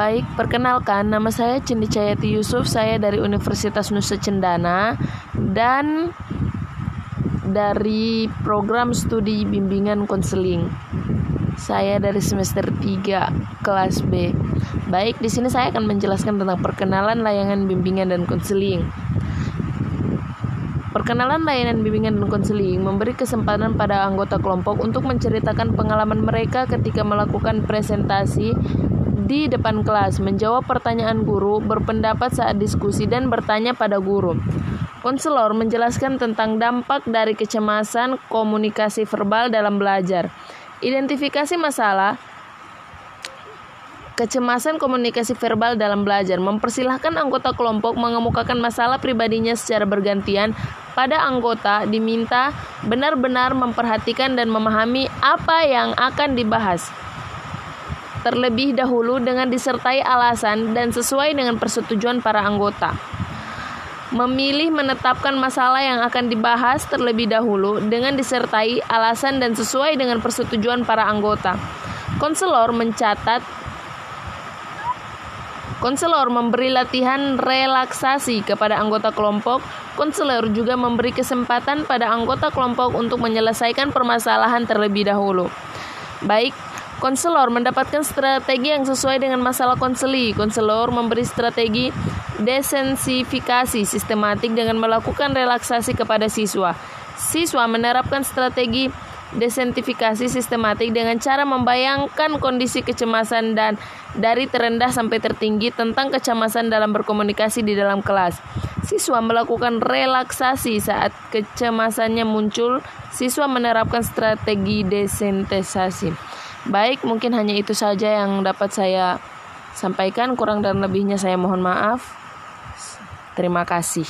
Baik, perkenalkan nama saya Cindi Cayati Yusuf, saya dari Universitas Nusa Cendana dan dari program studi bimbingan konseling. Saya dari semester 3 kelas B. Baik, di sini saya akan menjelaskan tentang perkenalan layanan bimbingan dan konseling. Perkenalan layanan bimbingan dan konseling memberi kesempatan pada anggota kelompok untuk menceritakan pengalaman mereka ketika melakukan presentasi di depan kelas, menjawab pertanyaan guru, berpendapat saat diskusi, dan bertanya pada guru. Konselor menjelaskan tentang dampak dari kecemasan komunikasi verbal dalam belajar. Identifikasi masalah kecemasan komunikasi verbal dalam belajar mempersilahkan anggota kelompok mengemukakan masalah pribadinya secara bergantian pada anggota diminta benar-benar memperhatikan dan memahami apa yang akan dibahas terlebih dahulu dengan disertai alasan dan sesuai dengan persetujuan para anggota. Memilih menetapkan masalah yang akan dibahas terlebih dahulu dengan disertai alasan dan sesuai dengan persetujuan para anggota. Konselor mencatat Konselor memberi latihan relaksasi kepada anggota kelompok. Konselor juga memberi kesempatan pada anggota kelompok untuk menyelesaikan permasalahan terlebih dahulu. Baik, Konselor mendapatkan strategi yang sesuai dengan masalah konseli. Konselor memberi strategi desensifikasi sistematik dengan melakukan relaksasi kepada siswa. Siswa menerapkan strategi desentifikasi sistematik dengan cara membayangkan kondisi kecemasan dan dari terendah sampai tertinggi tentang kecemasan dalam berkomunikasi di dalam kelas. Siswa melakukan relaksasi saat kecemasannya muncul. Siswa menerapkan strategi desentisasi. Baik, mungkin hanya itu saja yang dapat saya sampaikan. Kurang dan lebihnya saya mohon maaf. Terima kasih.